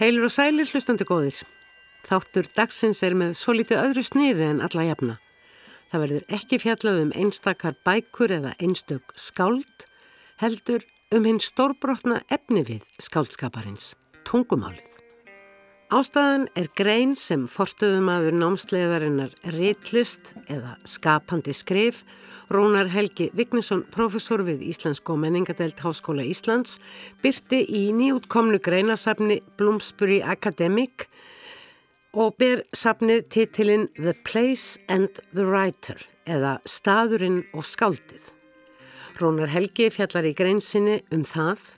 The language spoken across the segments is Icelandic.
Heilur og sælir hlustandi góðir. Þáttur dagsins er með svo litið öðru sniði en alla jafna. Það verður ekki fjallað um einstakar bækur eða einstök skáld, heldur um hinn stórbrotna efni við skáldskaparins, tungumálið. Ástæðan er grein sem forstuðumadur námsleðarinnar Ritlist eða skapandi skrif Rónar Helgi Vignesson, professor við Íslensk og menningadelt Háskóla Íslands, byrti í nýjútkomnu greinasafni Bloomsbury Academic og ber safnið titilinn The Place and the Writer eða Staðurinn og skáldið. Rónar Helgi fjallar í greinsinni um það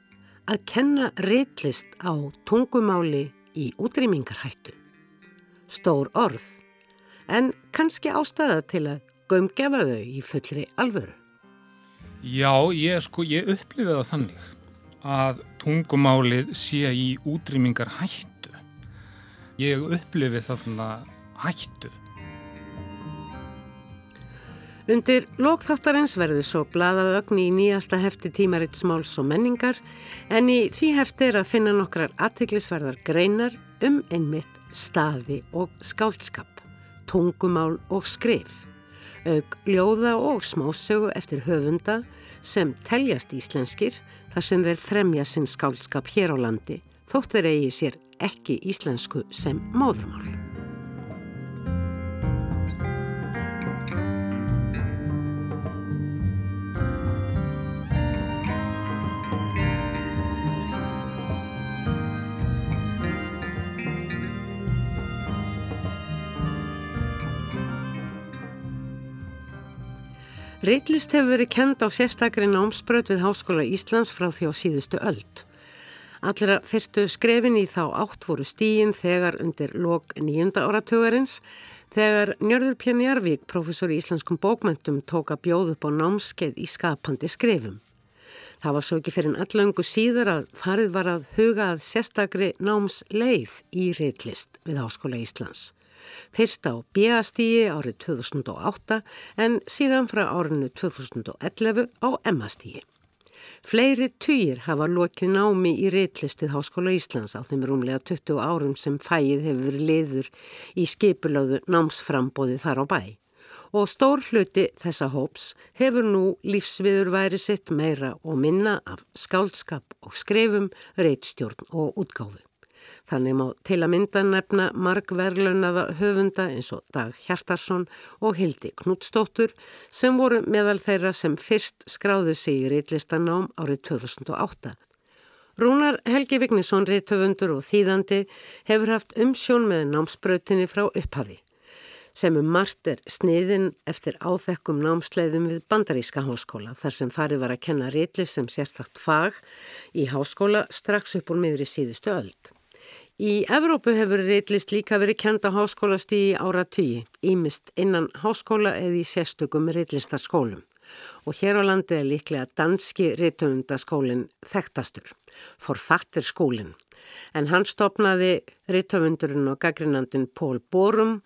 að kenna ritlist á tungumáli í útrýmingarhættu. Stór orð, en kannski ástæða til að gömgefa þau í fullri alvöru. Já, ég, sko, ég upplifið það þannig að tungumálið sé í útrýmingarhættu. Ég upplifið þarna hættu. Undir lokþáttarins verður svo bladað ögn í nýjasta hefti tímaritt smáls og menningar en í því hefti er að finna nokkrar aðtiklisverðar greinar um einmitt staði og skálskap, tungumál og skrif, auk ljóða og smásögu eftir höfunda sem teljast íslenskir þar sem þeir fremja sinn skálskap hér á landi þótt þeir eigi sér ekki íslensku sem móðurmál. Reitlist hefur verið kend á sérstakri námsbröð við Háskóla Íslands frá því á síðustu öld. Allra fyrstu skrefin í þá átt voru stíin þegar undir lok nýjunda áratugarins þegar Njörður Pjörn Jarvík, professor í Íslandskum bókmæntum, tók að bjóð upp á námskeið í skapandi skrefum. Það var svo ekki fyrir en allangu síðar að farið var að huga að sérstakri námsleið í reitlist við Háskóla Íslands. Fyrst á B-stíi árið 2008 en síðan frá árinu 2011 á M-stíi. Fleiri týjir hafa lokið námi í reitlistið Háskóla Íslands á þeim rúmlega 20 árum sem fæið hefur liður í skipulöðu námsframbóði þar á bæ. Og stór hluti þessa hóps hefur nú lífsviður væri sitt meira og minna af skálskap og skrefum, reitstjórn og útgáfu. Þannig má til að mynda nefna margverlunaða höfunda eins og Dag Hjartarsson og Hildi Knútsdóttur sem voru meðal þeirra sem fyrst skráðu sig í reitlistanám árið 2008. Rúnar Helgi Vignisson, reithöfundur og þýðandi, hefur haft umsjón með námsbrautinni frá upphafi sem um margt er sniðin eftir áþekkum námsleiðum við Bandaríska háskóla þar sem farið var að kenna reitlis sem sérstakt fag í háskóla strax upp úr miðri síðustu öld. Í Evrópu hefur reitlist líka verið kenda háskólast í ára tugi, ímist innan háskóla eða í sérstökum reitlistarskólum. Og hér á landi er líklega danski reithöfundaskólinn þekktastur, forfattir skólinn. En hann stopnaði reithöfundurinn og gaggrinandin Pól Borum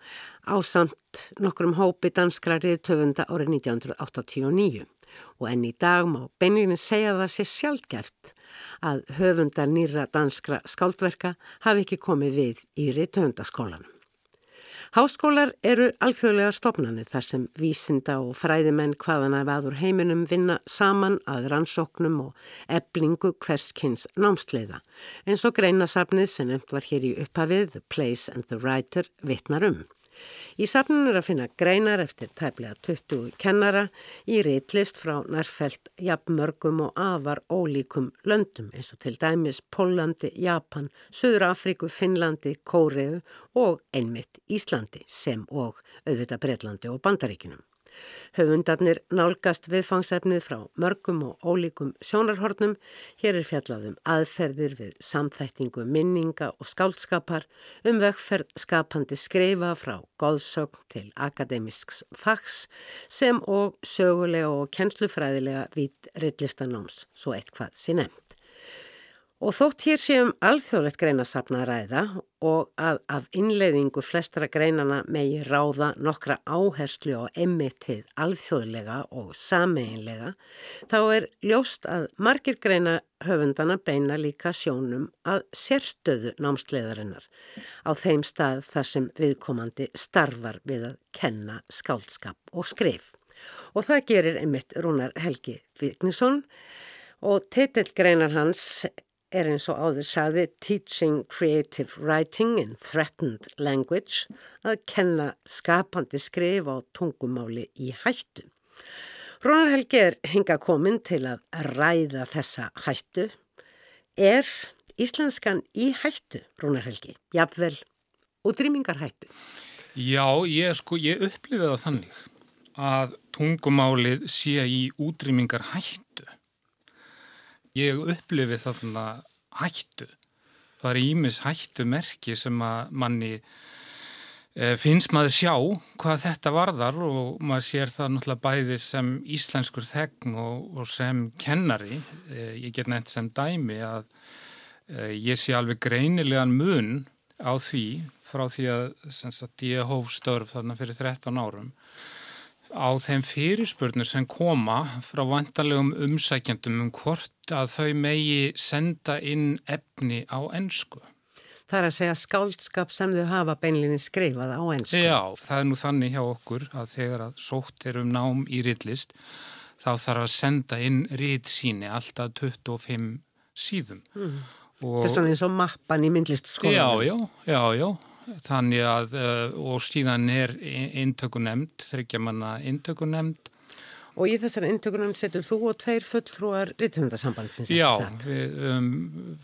á samt nokkrum hópi danskra reithöfunda árið 1989. Og enn í dag má beinirinn segja það sér sjálfgeft að höfundar nýra danskra skáldverka hafi ekki komið við í reytöfundaskólanum. Háskólar eru alþjóðlega stopnarnir þar sem vísinda og fræðimenn hvaðana veður heiminum vinna saman að rannsóknum og eblingu hverskins námsleiða eins og greinasafnið sem nefnt var hér í upphafið The Place and the Writer vittnar um. Í safnun er að finna greinar eftir tæplega 20 kennara í reitlist frá nærfælt jafnmörgum og afar ólíkum löndum eins og til dæmis Pólandi, Japan, Suður Afríku, Finnlandi, Kóreu og einmitt Íslandi sem og auðvitað Breitlandi og Bandaríkinum. Höfundarnir nálgast viðfangsefnið frá mörgum og ólíkum sjónarhornum. Hér er fjallaðum aðferðir við samþættingu minninga og skálskapar um vegferð skapandi skreifa frá góðsögn til akademisks fags sem og sögulega og kennslufræðilega vít reillistanóms, svo eitthvað sé nefnt. Og þótt hér séum alþjóðlegt greinasafna að ræða og að af innleiðingu flestra greinana megi ráða nokkra áherslu á emmitið alþjóðlega og sameinlega, þá er ljóst að margir greina höfundana beina líka sjónum að sérstöðu námsleiðarinnar á þeim stað þar sem viðkomandi starfar við að kenna skálskap og skrif. Og það gerir einmitt Rúnar Helgi Vignisson og titillgreinar hans er eins og áður sagði Teaching Creative Writing in Threatened Language að kenna skapandi skrif á tungumáli í hættu. Rónar Helgi er hinga komin til að ræða þessa hættu. Er íslenskan í hættu, Rónar Helgi? Jafnvel útrýmingar hættu? Já, ég, sko, ég upplifið það þannig að tungumálið sé í útrýmingar hættu ég upplifi þarna hættu. Það er ímis hættumerki sem að manni e, finnst maður sjá hvað þetta varðar og maður sér það náttúrulega bæði sem íslenskur þegn og, og sem kennari. E, ég get nefnt sem dæmi að e, ég sé alveg greinilegan mun á því frá því að sagt, ég hóf störf þarna fyrir 13 árum á þeim fyrirspurnir sem koma frá vantarlegum umsækjandum um hvort að þau megi senda inn efni á ennsku. Það er að segja skáldskap sem þau hafa beinlinni skrifað á ennsku. Já, það er nú þannig hjá okkur að þegar að sótt er um nám í rillist þá þarf að senda inn ritt síni alltaf 25 síðum. Mm. Þetta er svona eins og mappan í myndlist skólanum. Já, já, já, já. Þannig að, eh, og síðan er intökunemnd, þryggjamanna intökunemnd. Og í þessari intökunemnd setur þú og tveir fulltrúar rítumundarsambandsins? Já, við um,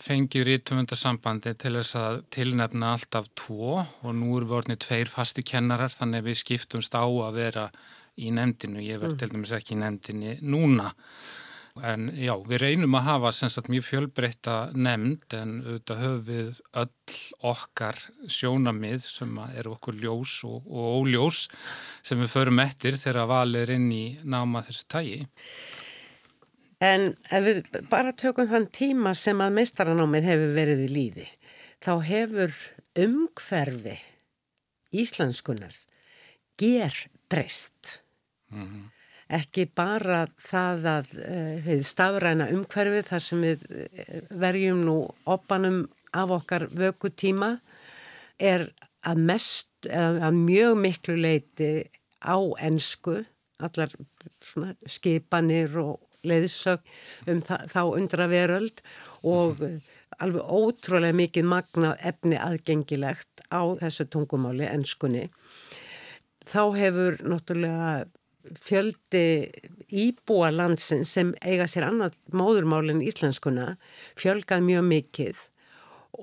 fengið rítumundasambandi til þess að tilnefna alltaf tvo og nú eru við orðinni tveir fasti kennarar þannig að við skiptumst á að vera í nefndinu. Ég verð mm. til dæmis ekki í nefndinu núna. En já, við reynum að hafa sagt, mjög fjölbreytta nefnd en auðvitað höfum við öll okkar sjónamið sem er okkur ljós og, og óljós sem við förum eftir þegar valið er inn í náma þessu tægi. En ef við bara tökum þann tíma sem að meistaranámið hefur verið í líði, þá hefur umhverfi íslenskunar ger breyst. Mm -hmm ekki bara það að við uh, stafræna umhverfi þar sem við uh, verjum nú oppanum af okkar vöku tíma er að mest eða að mjög miklu leiti á ennsku allar skipanir og leiðsög um þá undra veröld og alveg ótrúlega mikið magna efni aðgengilegt á þessu tungumáli ennskunni þá hefur náttúrulega fjöldi íbúa landsin sem eiga sér annað móðurmálinn íslenskuna fjölgað mjög mikið.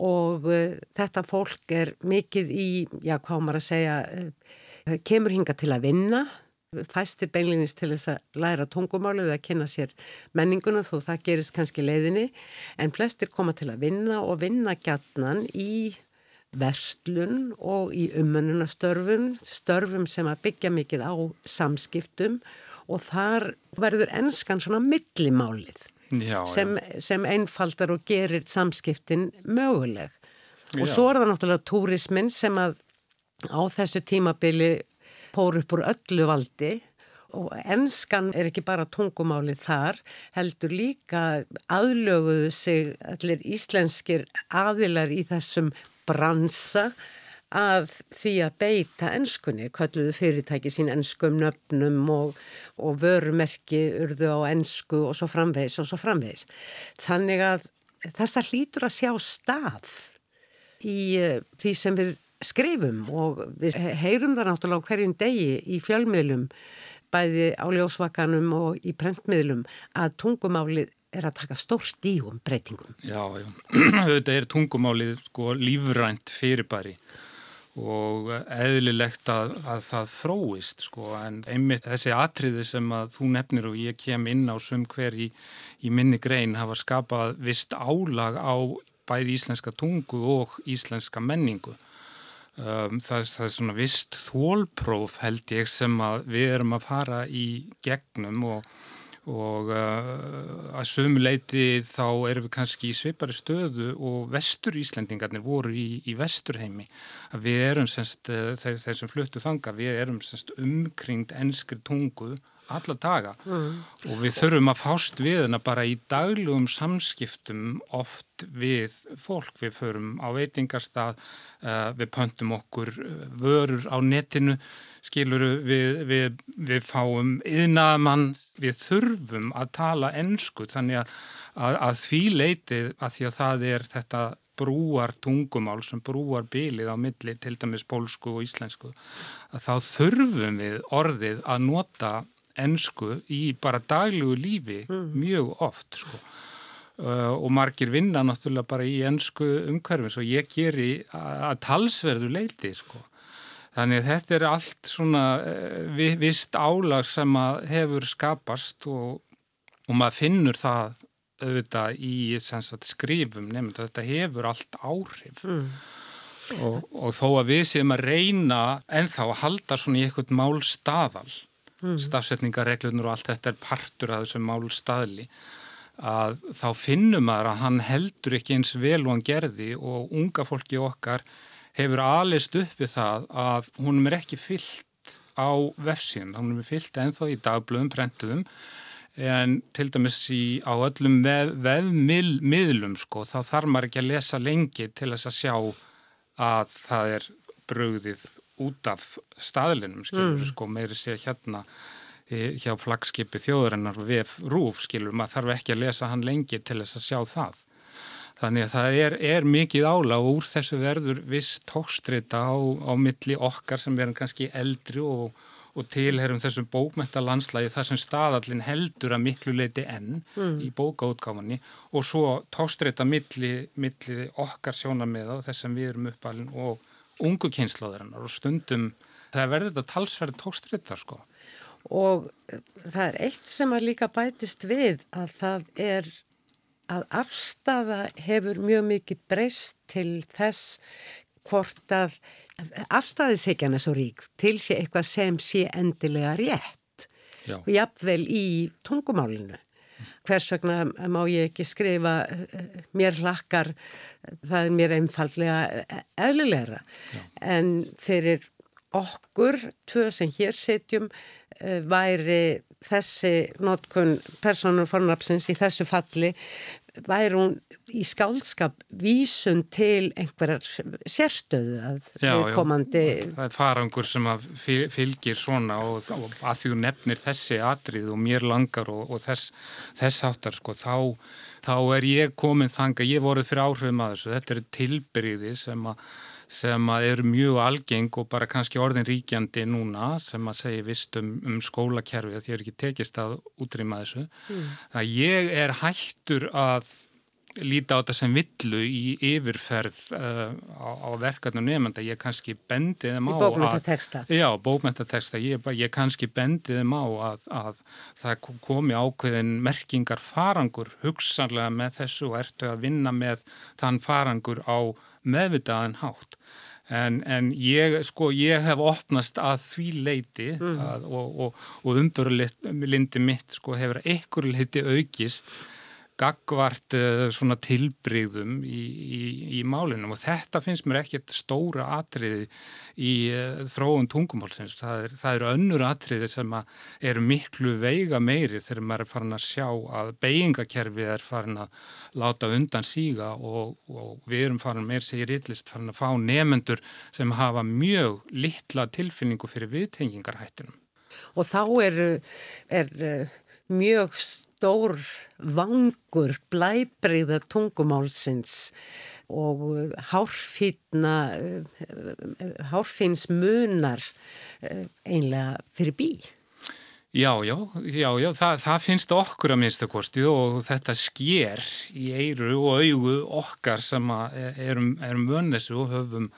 Og uh, þetta fólk er mikið í, já hvað maður að segja, uh, kemur hinga til að vinna, fæstir beinlinnist til þess að læra tungumálu eða að kynna sér menninguna þó það gerist kannski leiðinni. En flestir koma til að vinna og vinna gætnan í verslun og í umönnunastörfum, störfum sem að byggja mikið á samskiptum og þar verður ennskan svona millimálið já, sem, sem einfaldar og gerir samskiptin möguleg. Og já. svo er það náttúrulega túrismin sem að á þessu tímabili pór upp úr öllu valdi og ennskan er ekki bara tungumálið þar, heldur líka aðlöguðu sig allir íslenskir aðilar í þessum bransa að því að beita ennskunni, kalluðu fyrirtæki sín ennskum nöfnum og, og vörumerki urðu á ennsku og svo framvegis og svo framvegis. Þannig að þessa hlýtur að sjá stað í uh, því sem við skrifum og við heyrum það náttúrulega hverjum degi í fjölmiðlum, bæði á ljósvakanum og í prentmiðlum að tungumálið er að taka stór stígum breytingum. Já, já, þetta er tungumálið sko lífrænt fyrirbæri og eðlilegt að, að það þróist sko en einmitt þessi atriði sem að þú nefnir og ég kem inn á sum hver í, í minni grein hafa skapað vist álag á bæði íslenska tungu og íslenska menningu. Um, það, það er svona vist þólpróf held ég sem við erum að fara í gegnum og og uh, að sömu leiti þá erum við kannski í svipari stöðu og vestur Íslendingarnir voru í, í vesturheimi. Að við erum semst, uh, þeir, þeir sem fluttu þanga, við erum semst umkringd ennskri tungu alla daga. Mm. og við þurfum að fást við hana bara í daglugum samskiptum oft við fólk, við förum á veitingarstað, uh, við pöntum okkur vörur á netinu skiluru við, við, við fáum yðnaðamann, við þurfum að tala ennsku þannig að, að, að því leitið að því að það er þetta brúar tungumál sem brúar bylið á milli til dæmis pólsku og íslensku að þá þurfum við orðið að nota ennsku í bara daglugu lífi mm. mjög oft sko. uh, og margir vinna náttúrulega bara í ennsku umhverfins og ég ger í að talsverðu leiti sko. Þannig að þetta er allt svona uh, vist álag sem hefur skapast og, og maður finnur það auðvitað í sagt, skrifum nefnum þetta hefur allt áhrif mm. og, og þó að við séum að reyna ennþá að halda svona í eitthvað málstaðal mm. stafsetningarreglunur og allt þetta er partur af þessum málstaðli að þá finnum maður að hann heldur ekki eins vel og hann gerði og unga fólki okkar hefur alist upp við það að húnum er ekki fyllt á vefsíðum, húnum er fyllt enþá í dagblöðum, prentuðum en til dæmis í, á öllum vefmiðlum vef, sko, þá þarf maður ekki að lesa lengi til þess að sjá að það er bröðið út af staðlinum, skilur, mm. sko, meiri sé hérna e, hjá flagskipi þjóðurinnar vef rúf, skilur, maður þarf ekki að lesa hann lengi til þess að sjá það. Þannig að það er, er mikið ála og úr þessu verður viss tókstrita á, á milli okkar sem verðum kannski eldri og, og tilherum þessum bókmentalandslægi þar sem staðallin heldur að miklu leiti enn mm. í bókaútgámanni og svo tókstrita milli, milli okkar sjónamiða og þess sem við erum uppalinn og ungu kynslaðurinnar og stundum það verður þetta talsverð tókstrita sko. Og það er eitt sem að líka bætist við að það er að afstafa hefur mjög mikið breyst til þess hvort að afstæðisheikjan er svo rík til sé eitthvað sem sé endilega rétt Já. og jafnvel í tungumálinu. Hvers vegna má ég ekki skrifa mér hlakkar, það er mér einfallega eðlulegra. Já. En fyrir okkur, tvö sem hér setjum, eh, væri þessi notkun personur fornrapsins í þessu falli væri hún í skálskap vísun til einhverjar sérstöðu að já, komandi... Já, það er farangur sem að fylgir svona og, og að því þú nefnir þessi atrið og mér langar og, og þess, þess áttar sko, þá, þá er ég komin þanga, ég voruð fyrir áhrifum að þessu, þetta er tilbyrjiði sem að sem að eru mjög algeng og bara kannski orðin ríkjandi núna sem að segja vist um, um skólakerfi að því er ekki tekist að útrýma þessu. Mm. Það ég er hættur að líta á þetta sem villu í yfirferð uh, á, á verkefnum nefnda, ég kannski bendi þeim á í bókmyndateksta já, bókmyndateksta, ég, ég kannski bendi þeim á að, að það komi ákveðin merkingar farangur hugsanlega með þessu og ertu að vinna með þann farangur á meðvitaðan hátt En, en ég, sko, ég hef opnast að því leiti mm. að, og, og, og umbörlindi mitt sko, hefur einhver leiti aukist gagvart uh, svona tilbreyðum í, í, í málinum og þetta finnst mér ekkert stóra atriði í uh, þróun tungumálsins. Það, er, eru önnur atriði sem eru miklu veiga meiri þegar maður er farin að sjá að beigingakerfið er farin að láta undan síga og, og við erum farin meir segir yllist farin að fá nefendur sem hafa mjög litla tilfinningu fyrir viðtengingarhættinum. Og þá er, er uh, mjög stór vangur blæbreyða tungumálsins og hárfýns munar einlega fyrir bí. Já, já, já, já það, það finnst okkur að minnstakosti og þetta sker í eiru og augu okkar sem erum, erum vönnesu og höfum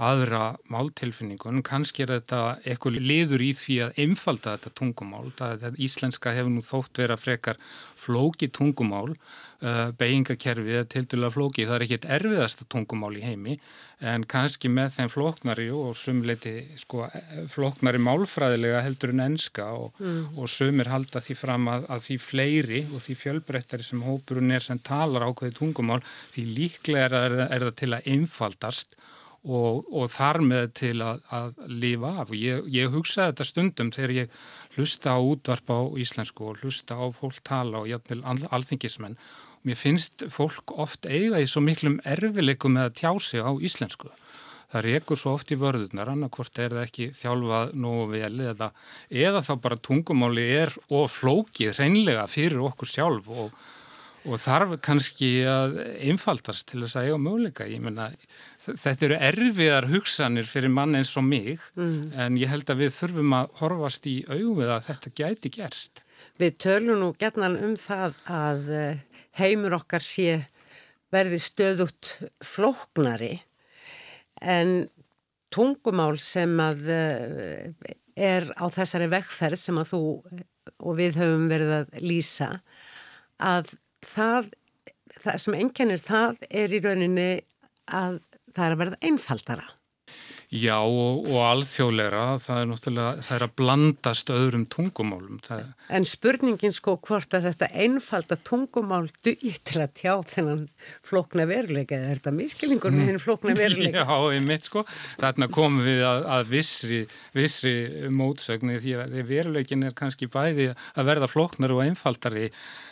aðra máltilfinningun. Kannski er þetta eitthvað liður í því að einfalda þetta tungumál. Það, það, íslenska hefur nú þótt vera frekar flóki tungumál uh, beigingakerfið er til dæla flóki, það er ekkit erfiðasta tungumál í heimi en kannski með þeim flóknari og sumleiti sko, flóknari málfræðilega heldur en enska og, mm. og sumir halda því fram að, að því fleiri og því fjölbreyttari sem hópurinn er sem talar ákveði tungumál því líklega er, er það til að einfaldast og, og þar með til að, að lifa af og ég, ég hugsaði þetta stundum þegar ég hlusta á útvarp á íslensku og hlusta á fólk tala og jæfnvel alþingismenn Mér finnst fólk oft eiga í svo miklum erfileikum með að tjá sig á íslensku. Það rekur svo oft í vörðunar, annarkvort er það ekki þjálfað nógu vel eða, eða þá bara tungumáli er og flókið hreinlega fyrir okkur sjálf og, og þarf kannski að einfaldast til þess að eiga möguleika. Ég menna, þetta eru erfiðar hugsanir fyrir mann eins og mig mm. en ég held að við þurfum að horfast í auðvið að þetta gæti gerst. Við tölum nú gerðnan um það að eh, heimur okkar sé verði stöðut flóknari en tungumál sem að eh, er á þessari vekkferð sem að þú og við höfum verið að lýsa að það, það sem enkenir það er í rauninni að það er að verða einfaldara Já og, og alþjóðleira, það er náttúrulega, það er að blandast öðrum tungumálum. Það... En spurningin sko hvort að þetta einfalda tungumál duði til að tjá þennan flokna veruleika, eða er þetta miskilingur með þennan flokna veruleika? Já, ég mitt sko, þarna komum við að, að vissri, vissri mótsögni því að veruleikin er kannski bæði að verða floknar og einfaldari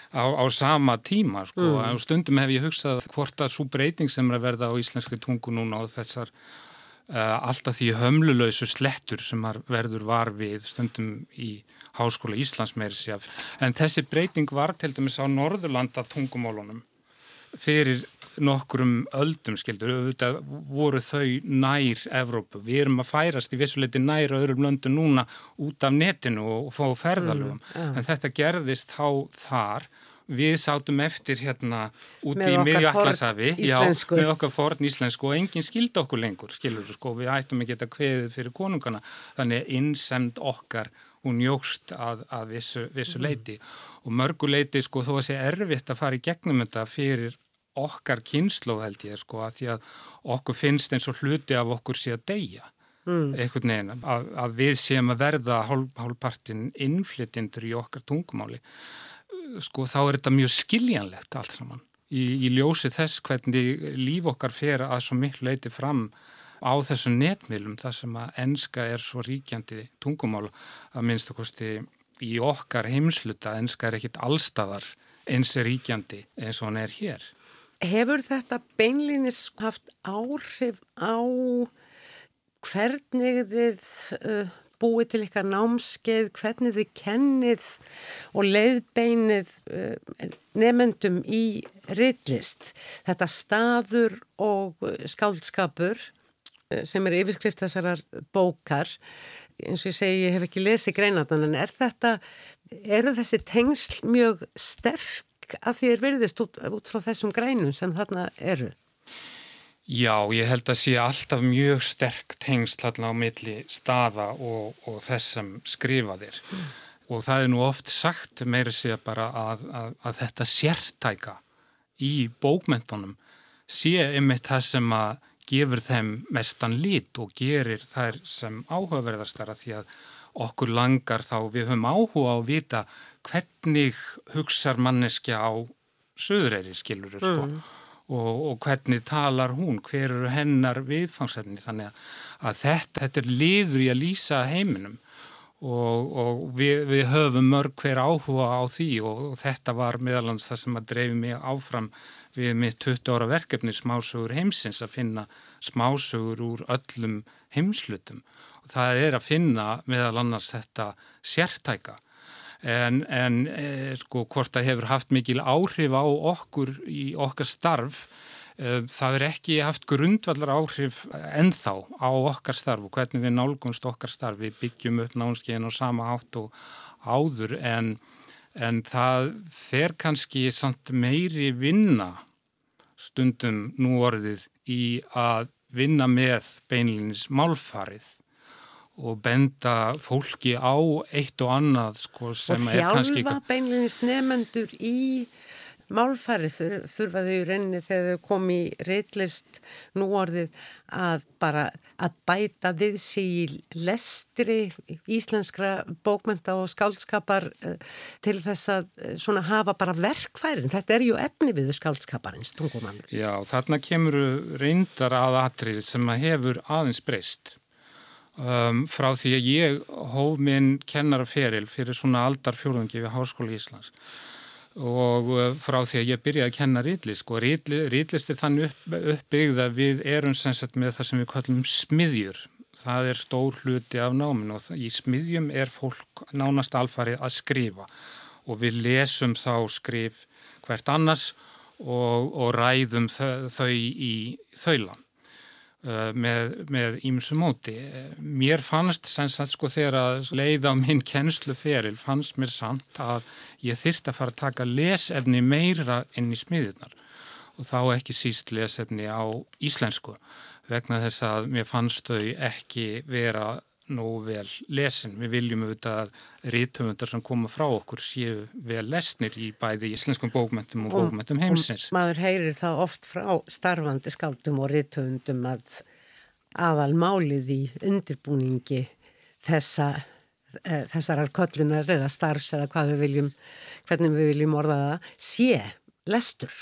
Á, á sama tíma sko mm. og stundum hef ég hugsað hvort að svo breyting sem er að verða á íslenski tungu núna og þessar Uh, alltaf því hömlulöysu slettur sem verður var við stundum í Háskóla Íslands meiri sér. En þessi breyting var til dæmis á Norðurlanda tungumálunum fyrir nokkrum öldum skildur, auðvitað voru þau nær Evrópu. Við erum að færast í vissuleiti nær öðrum löndu núna út af netinu og fá ferðalögum. Mm, yeah. En þetta gerðist þá þar við sátum eftir hérna úti í miðjallarsafi með okkar forn íslensku og enginn skildi okkur lengur skilur, sko, við ættum ekki þetta kveðið fyrir konungana þannig innsemd okkar og njókst að, að vissu, vissu leiti mm. og mörgu leiti sko þó að sé erfitt að fara í gegnum þetta fyrir okkar kynslu held ég sko að því að okkur finnst eins og hluti af okkur sé að deyja mm. einhvern veginn að, að við séum að verða hálfpartin innflytjendur í okkar tungumáli sko þá er þetta mjög skiljanlegt allt saman í, í ljósi þess hvernig líf okkar fer að svo miklu leiti fram á þessum netmiðlum þar sem að enska er svo ríkjandi tungumál að minnst okkursti í okkar heimsluta enska er ekkit allstæðar eins er ríkjandi eins og hann er hér. Hefur þetta beinlinis haft áhrif á hvernig þið uh, búið til ykkar námskeið, hvernig þið kennið og leiðbeinið uh, nefnendum í rillist. Þetta staður og skáldskapur uh, sem er yfirskrift þessarar bókar, eins og ég segi, ég hef ekki lesið greinatan, en er þetta, eru þessi tengsl mjög sterk að því er verðist út, út frá þessum greinum sem þarna eru? Já, ég held að sé alltaf mjög sterk tengst alltaf á milli staða og, og þess sem skrifaðir mm. og það er nú oft sagt meira sé bara að, að, að þetta sértæka í bókmentunum sé ymitt það sem að gefur þeim mestan lit og gerir þær sem áhugaverðastara því að okkur langar þá við höfum áhuga á að vita hvernig hugsar manneskja á söðureyri skilur sko. mm. Og, og hvernig talar hún, hver eru hennar viðfangsefni? Þannig að þetta, þetta er liður í að lýsa heiminum. Og, og við, við höfum mörg hver áhuga á því og, og þetta var meðalans það sem að dreif mig áfram við mitt 20 ára verkefni smásögur heimsins að finna smásögur úr öllum heimslutum og það er að finna meðal annars þetta sértæka en, en e, sko hvort það hefur haft mikil áhrif á okkur í okkar starf e, það er ekki haft grundvallar áhrif ennþá á okkar starf og hvernig við nálgumst okkar starf. Við byggjum upp námskeiðin og sama átt og áður en, en það fer kannski samt meiri vinna stundum nú orðið í að vinna með beinlinis málfarið og benda fólki á eitt og annað sko, sem og er kannski... Og þjálfa beinleginis nefendur í málfæri þurfa þau í reyninni þegar þau kom í reitlist nú orðið að bara að bæta við sig í lestri íslenskra bókmenta og skáldskapar uh, til þess að uh, svona hafa bara verkfærin. Þetta er ju efni við skáldskaparins tungumannur. Já, þarna kemur reyndar að atrið sem að hefur aðeins breyst. Um, frá því að ég hóf minn kennaraferil fyrir svona aldarfjörðungi við Háskóla Íslands. Og uh, frá því að ég byrjaði að kenna rýtlist og rýtlist er þannig upp, uppbyggð að við erum sannsagt með það sem við kallum smiðjur. Það er stór hluti af námin og í smiðjum er fólk nánast alfarið að skrifa. Og við lesum þá skrif hvert annars og, og ræðum þau í þaulan með ímsu móti. Mér fannst sannsagt sko þegar að leið á minn kennsluferil fannst mér samt að ég þyrst að fara að taka lesefni meira inn í smiðunar og þá ekki síst lesefni á íslensku vegna þess að mér fannst þau ekki vera nógu vel lesin. Við viljum auðvitað að rítumundar sem koma frá okkur séu vel lesnir í bæði íslenskum bókmentum og, og bókmentum heimsins. Maður heyrir það oft frá starfandi skaldum og rítumundum að aðal málið í undirbúningi þessa, e, þessarar kollunar eða starfs eða hvað við viljum, hvernig við viljum orða það, sé lestur.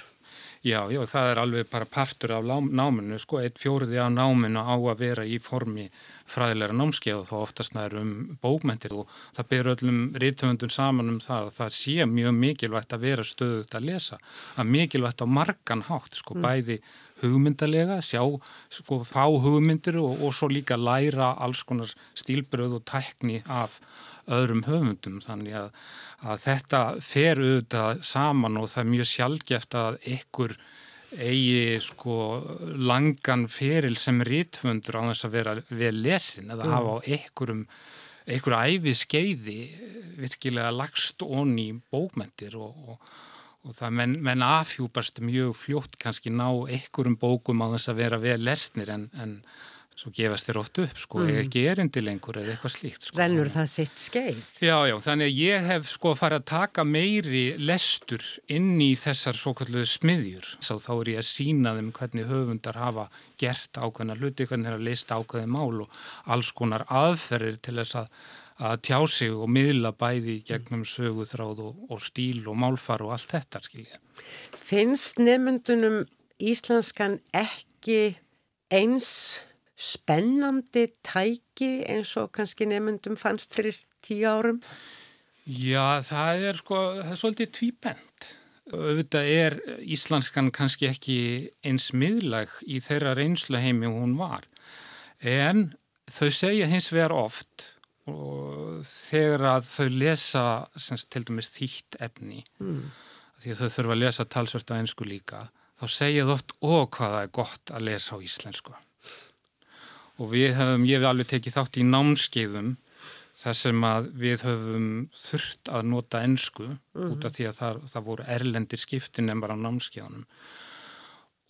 Já, já, það er alveg bara partur af náminu, sko, eitt fjóriði af náminu á að vera í formi fræðilega námskeið og þá oftast það er um bókmentir og það ber öllum rítöfundun saman um það að það sé mjög mikilvægt að vera stöðut að lesa, að mikilvægt á margan hátt, sko, mm. bæði hugmyndalega, sjá, sko, fá hugmyndir og, og svo líka læra alls konar stílbröð og tækni af öðrum höfundum þannig að, að þetta fer auðvitað saman og það er mjög sjálfgeft að ykkur eigi sko langan feril sem rítfundur á þess að vera vel lesin eða mm. hafa á ykkurum ykkur æfið skeiði virkilega lagst onni bókmentir og, og, og það menn, menn afhjúpast mjög fljótt kannski ná ykkurum bókum á þess að vera vel lesnir en, en svo gefast þér oft upp, sko, mm. ekki erindi lengur eða eitthvað slíkt, sko. Rennur það sitt skeið? Já, já, þannig að ég hef, sko, farið að taka meiri lestur inn í þessar svo kalluðu smiðjur. Svo þá er ég að sína þeim hvernig höfundar hafa gert ákveðna hluti, hvernig þeir hafa leist ákveði mál og alls konar aðferðir til þess að, að tjá sig og miðla bæði gegnum söguþráð og, og stíl og málfar og allt þetta, skilja. Finnst nefndunum íslenskan ekki eins spennandi tæki eins og kannski nefnundum fannst fyrir tíu árum? Já, það er sko, það er svolítið tvíbent. Auðvitað er íslenskan kannski ekki eins miðlag í þeirra reynslu heimi hún var. En þau segja hins vegar oft og þegar að þau lesa semst, til dæmis þýtt efni mm. því að þau þurfa að lesa talsvört á einsku líka þá segja oft ó hvaða er gott að lesa á íslensku og við höfum, ég hef alveg tekið þátt í námskeiðum þar sem að við höfum þurft að nota ennsku mm -hmm. út af því að það, það voru erlendir skiptin en bara á námskeiðunum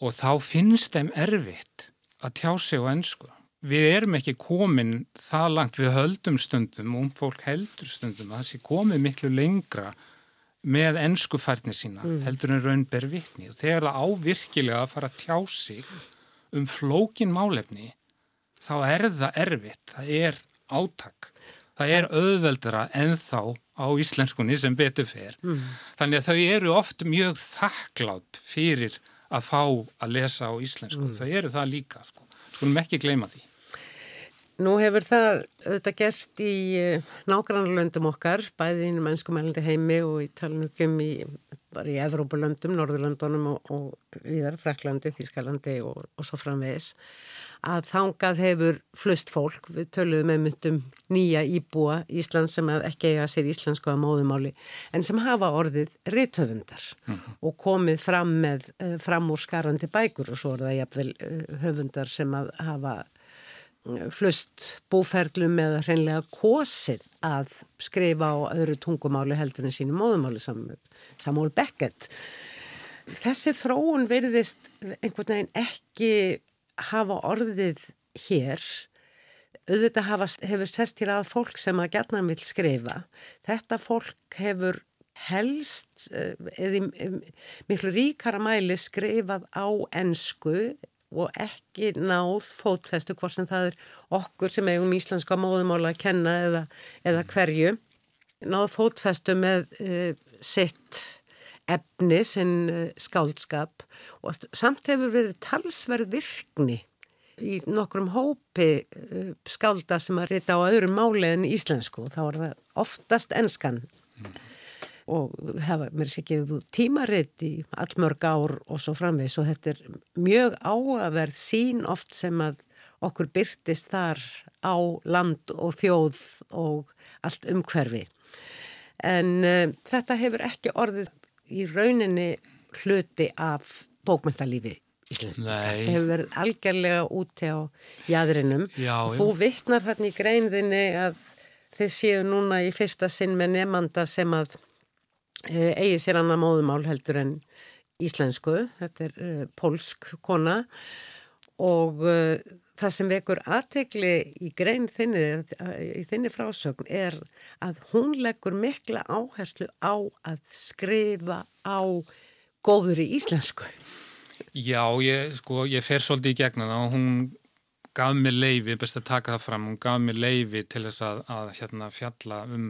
og þá finnst þeim erfitt að tjá sig á ennsku. Við erum ekki komin það langt, við höldum stundum og fólk heldur stundum að það sé komið miklu lengra með ennskufærni sína mm. heldur en raunber vittni og þegar það ávirkilega að fara að tjá sig um flókin málefni þá er það erfitt, það er átak, það er auðveldara ennþá á íslenskunni sem betur fer. Mm. Þannig að þau eru oft mjög þakklátt fyrir að fá að lesa á íslensku, mm. þau eru það líka, sko. skulum ekki gleyma því. Nú hefur það auðvitað gerst í eh, nágrannlöndum okkar, bæði í mennskumælandi heimi og í talnugum í, í Evrópulöndum, Norðurlöndunum og, og viðar, Fraklandi, Þískalandi og, og svo framvegis að þangað hefur flust fólk, við töluðum með myndum nýja íbúa Ísland sem ekki eiga sér íslensku að móðumáli en sem hafa orðið rithöfundar mm -hmm. og komið fram með eh, fram úr skarandi bækur og svo er það jafnvel eh, höfundar sem hafa flust búferlum eða hreinlega kosið að skrifa á öðru tungumáli heldur en sínu móðumáli Samúl Beckett. Þessi þróun verðist einhvern veginn ekki hafa orðið hér. Auðvitað hafa, hefur sest hér að fólk sem að gætnan vil skrifa. Þetta fólk hefur helst eða miklu ríkara mæli skrifað á ennsku og ekki náð fótfestu hvort sem það er okkur sem eigum íslenska móðumála að kenna eða, eða hverju. Náð fótfestu með uh, sitt efni, sinn uh, skáldskap. Og samt hefur verið talsverð virkni í nokkrum hópi uh, skálda sem að rita á öðrum máli en íslensku. Þá er það oftast enskan. Mm og hefa mér sér gefið tímaritt í allmörg ár og svo framvegs og þetta er mjög áaverð sín oft sem að okkur byrtist þar á land og þjóð og allt umhverfi. En uh, þetta hefur ekki orðið í rauninni hluti af bókmyndalífi Íslandska. Þetta hefur verið algjörlega úti á jæðrinum. Já, Þú vittnar hérna í greinðinni að þeir séu núna í fyrsta sinn með nefnanda sem að eigi sér annað móðumál heldur en íslensku, þetta er uh, pólsk kona og uh, það sem vekur aðtegli í grein þinni, í þinni frásögn er að hún leggur mikla áherslu á að skrifa á góðri íslensku. Já, ég, sko, ég fer svolítið í gegna það og hún gaf mér leiði, best að taka það fram, hún gaf mér leiði til þess að, að hérna, fjalla um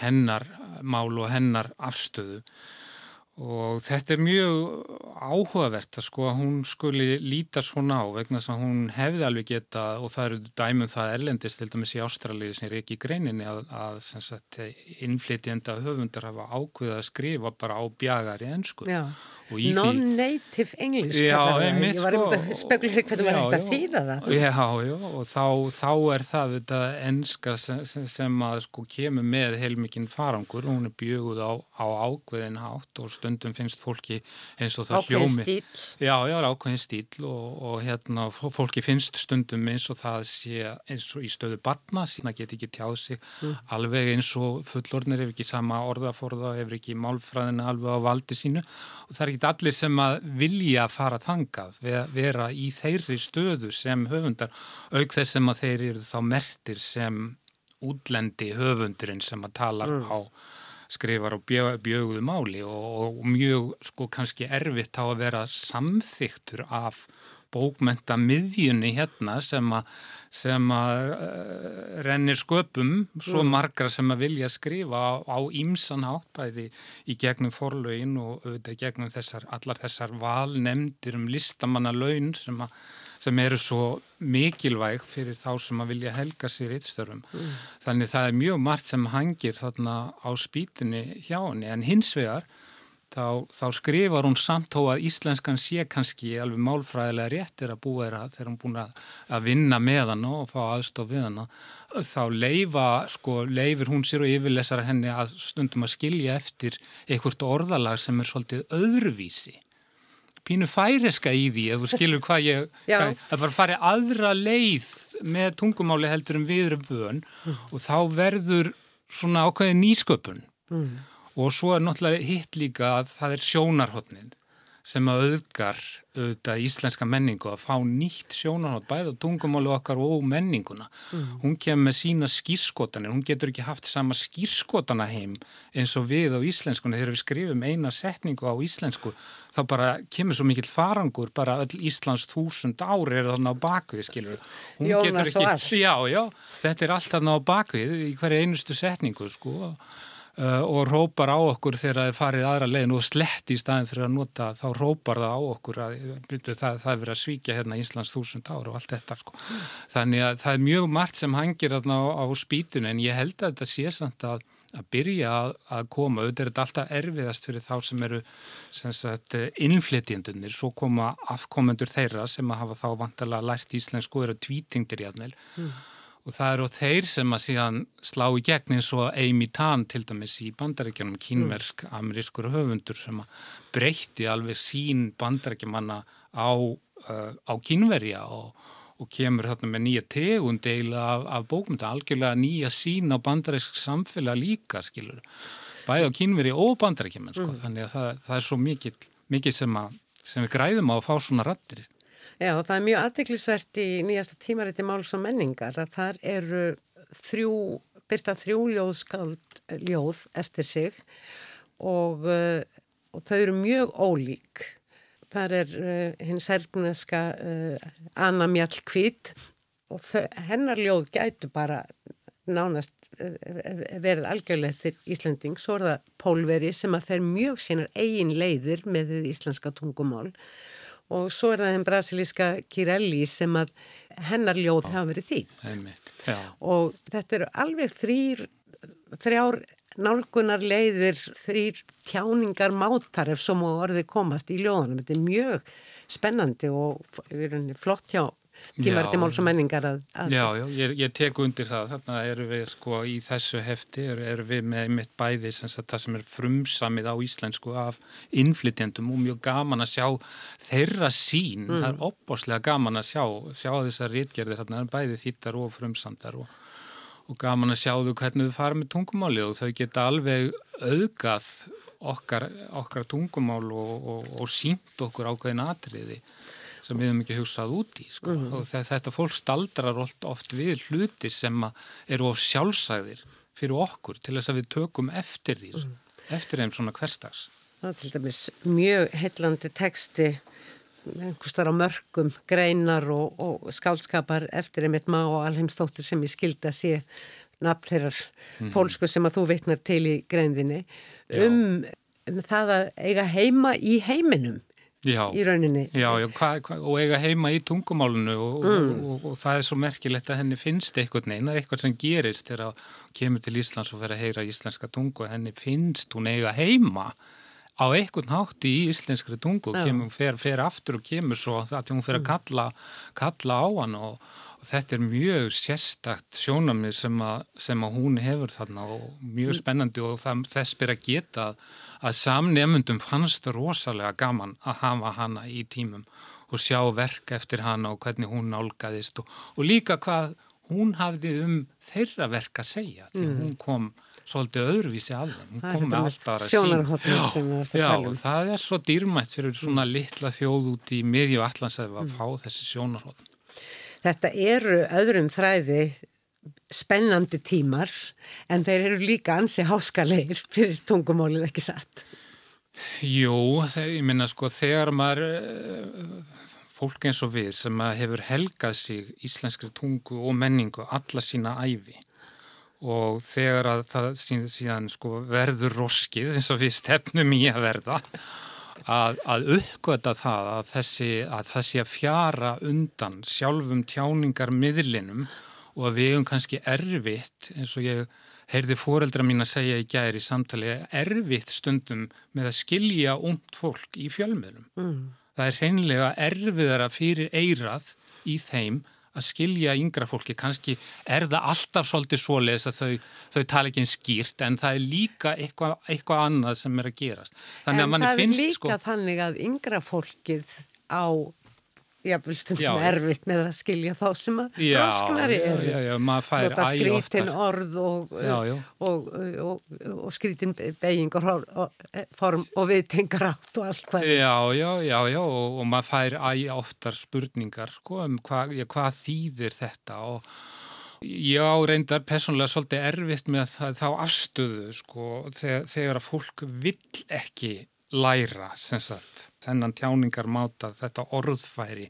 hennar mál og hennar afstöðu og þetta er mjög áhugavert að sko að hún skuli líta svona á vegna þess að hún hefði alveg geta og það eru dæmum það erlendist til dæmis í Ástralíu sem er ekki í greininni að, að innflytjenda höfundar hafa ákveðið að skrifa bara á bjagar í ennsku Non-native English já, einmitt, ég var um að spekla hvernig það var hægt að þýða það. Já, já, og þá, þá er það þetta ennska sem, sem að sko kemur með heilmikinn farangur og hún er bjöguð á, á ákveðin hátt og stundum finnst fólki eins og það ákveðin hljómi stíl. Já, já, ákveðin stíl og, og hérna fólki finnst stundum eins og það sé eins og í stöðu batna, sína get ekki tjáð sig mm. alveg eins og fullornir hefur ekki sama orðaforða, hefur ekki málfræðina alveg á valdi sínu og það er ekki allir sem að vilja fara þangað, vera í þeirri stöðu sem höfundar, auk þess sem að þeir eru þá mertir sem útlendi höfundurinn sem að tala mm. á skrifar og bjöguðu máli og, og mjög sko kannski erfitt á að vera samþyktur af bókmenta miðjunni hérna sem að sem að uh, rennir sköpum svo margra sem að vilja skrifa á ímsan áttbæði í gegnum forlaugin og auðvitað gegnum þessar, allar þessar valnemndir um listamanna laun sem, að, sem eru svo mikilvæg fyrir þá sem að vilja helga sér eittstörfum. Mm. Þannig það er mjög margt sem hangir þarna á spýtinni hjá henni en hins vegar Þá, þá skrifar hún samt þó að íslenskan sé kannski alveg málfræðilega réttir að búa þeirra þegar hún búin að, að vinna með hann og fá aðstof við hann þá leifa, sko, leifir hún sér og yfirlesar henni að stundum að skilja eftir einhvert orðalag sem er svolítið öðruvísi pínu færiska í því ef þú skilur hvað ég hvað, að bara fari aðra leið með tungumáli heldur um viðrum vön mm. og þá verður svona ákveði nýsköpun. Mm. Og svo er náttúrulega hitt líka að það er sjónarhóttnin sem að auðgar auðvitað íslenska menningu að fá nýtt sjónarhótt bæða tungumálu okkar og menninguna. Mm. Hún kemur með sína skýrskotanir, hún getur ekki haft sama skýrskotana heim eins og við á íslenskunni. Þegar við skrifum eina setningu á íslensku þá bara kemur svo mikill farangur, bara öll Íslands þúsund ári er þarna á bakvið, skilur. Hún Jónas og allt. Já, já, þetta er allt þarna á bakvið í hverja einustu setningu, sko og og rópar á okkur þegar það er farið aðra legin og slett í staðin fyrir að nota þá rópar það á okkur að það, það er verið að svíkja hérna Íslands þúsund ára og allt þetta sko. Þannig að það er mjög margt sem hangir á, á spýtun en ég held að þetta sé samt að, að byrja að, að koma, auðvitað er þetta alltaf erfiðast fyrir þá sem eru innflytjendunir, svo koma afkomendur þeirra sem að hafa þá vantarlega lært íslensku og eru tvítingdir í aðneil mm og það eru þeir sem að síðan slá í gegn eins og Amy Tan til dæmis í bandarækjanum kínversk amerískur höfundur sem að breytti alveg sín bandarækjamanna á, uh, á kínverja og, og kemur þarna með nýja tegund eila af, af bókmynda, algjörlega nýja sín á bandaræksk samfélag líka skilur, bæði á kínverja og bandarækjaman sko, mm. þannig að það, það er svo mikið, mikið sem, að, sem við græðum á að fá svona rattir Já, það er mjög aðtiklisvert í nýjasta tímariti máls og menningar að þar eru þrjú, byrta þrjú ljóðskald ljóð eftir sig og, uh, og þau eru mjög ólík. Þar er uh, hinn særgneska uh, Anna Mjall Kvít og þau, hennar ljóð gætu bara nánast verið algjörlega til Íslanding, svo er það Pólveri sem að fer mjög sínar eigin leiðir með íslenska tungumál og svo er það henn brasilíska Kirelli sem að hennar ljóð hafa verið þýtt. og þetta eru alveg þrýr þrjár nálgunar leiðir þrýr tjáningar mátar ef svo má orðið komast í ljóðanum þetta er mjög spennandi og flott hjá tímarti máls og menningar að, að Já, já, ég, ég tek undir það. Þarna eru við sko í þessu hefti eru er við með mitt bæði sem það sem er frumsamið á íslensku af innflytjendum og mjög gaman að sjá þeirra sín, mm. það er opbáslega gaman að sjá, sjá þessar rítgerðir þarna. Bæði þýttar og frumsamdar og, og gaman að sjá þau hvernig þau fara með tungumáli og þau geta alveg auðgað okkar, okkar tungumál og, og, og sínt okkur ákveðin atriði sem við hefum ekki hugsað út í sko. mm -hmm. og þetta fólk staldrar oft, við hlutir sem eru of sjálfsæðir fyrir okkur til þess að við tökum eftir því, mm -hmm. eftir þeim svona hverstags. Það er til dæmis mjög heillandi teksti einhverstar á mörgum greinar og, og skálskapar eftir einmitt má og alheimstóttir sem ég skildi að sé nafn þeirrar mm -hmm. pólsku sem að þú vitnar til í greinðinni um, um það að eiga heima í heiminum Já, í rauninni. Já, já hva, hva, og eiga heima í tungumálunu og, mm. og, og, og það er svo merkilegt að henni finnst eitthvað neina, eitthvað sem gerist þegar hún kemur til Íslands og fer að heyra íslenska tungu henni finnst hún eiga heima á eitthvað nátt í íslenskri tungu kemur, fer, fer aftur og kemur svo að hún fer að mm. kalla, kalla á hann og þetta er mjög sérstakt sjónamið sem, sem að hún hefur þarna og mjög spennandi og það, þess byrja að geta að samnefnundum fannst rosalega gaman að hafa hana í tímum og sjá verk eftir hana og hvernig hún nálgæðist og, og líka hvað hún hafði um þeirra verk að segja því mm. hún kom svolítið öðruvísi að þeim, hún kom með alltaf að sín. Já, já um. það er svo dýrmætt fyrir svona litla þjóð út í miðju allansæðu að mm. fá þessi sjónarhótt. Þetta eru öðrum þræði spennandi tímar en þeir eru líka ansi háskalegir fyrir tungumólið ekki satt. Jú, þegar, ég minna sko þegar maður eh, fólk eins og við sem hefur helgað sig íslenskri tungu og menningu alla sína æfi og þegar að það síðan sko verður roskið eins og við stefnum í að verða að, að uppgöta það að þessi að sé að fjara undan sjálfum tjáningar miðlinum og að við hefum kannski erfitt eins og ég heyrði fóreldra mín að segja í gæri í samtali erfitt stundum með að skilja ungt fólk í fjölmiðlum. Mm. Það er hreinlega erfiðara fyrir eirað í þeim að skilja yngra fólki, kannski er það alltaf svolítið svoleiðis að þau, þau tala ekki einn skýrt en það er líka eitthvað, eitthvað annað sem er að gerast. Þannig en það er líka sko... þannig að yngra fólkið á jáfnvel stundum erfitt með að skilja þá sem að rosknari eru. já, já, maður fær æg skrítin orð og, og, og, og skrítin beigingar form og viðtengar átt og allt hvað. Já, já, já, já og maður fær æg oftar spurningar sko um hvað hva þýðir þetta? Og Já, reyndar personlega svolítið erfitt með það, þá afstöðu sko þegar, þegar að fólk vill ekki læra sagt, þennan tjáningarmáta, þetta orðfæri.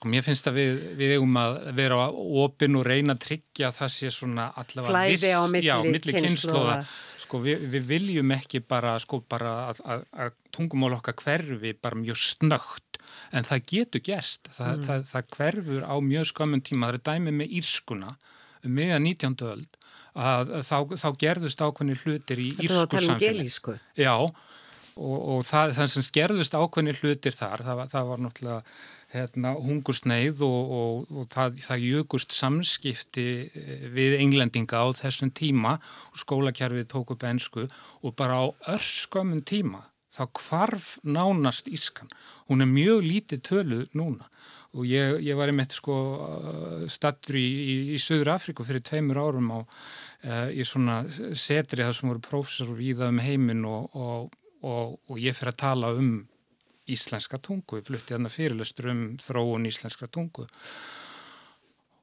Og mér finnst að við, við eigum að vera opinn og reyna að tryggja það sé svona allavega flæði á milli, já, milli kynnslóða sko, við, við viljum ekki bara, sko, bara að, að, að tungumál okkar hverfi bara mjög snögt. En það getur gerst. Það, mm. það, það hverfur á mjög skömmun tíma. Það er dæmið með írskuna um miða 19. öld að þá, þá gerðust ákveðni hlutir í írsku samfélag Já og, og það, það sem skerðust ákveðni hlutir þar, það það var náttúrulega hérna, hungursneið og, og, og það, það jökust samskipti eh, við englendinga á þessum tíma og skólakjærfið tók upp ennsku og bara á örskömmun tíma þá kvarf nánast Ískan. Hún er mjög lítið töluð núna og ég, ég var einmitt sko stattur í, í, í Suður Afriku fyrir tveimur árum á uh, í svona setri það sem voru prófessor í það um heiminn og, og og, og ég fyrir að tala um íslenska tungu, ég flutti þarna fyrirlustur um þróun íslenska tungu.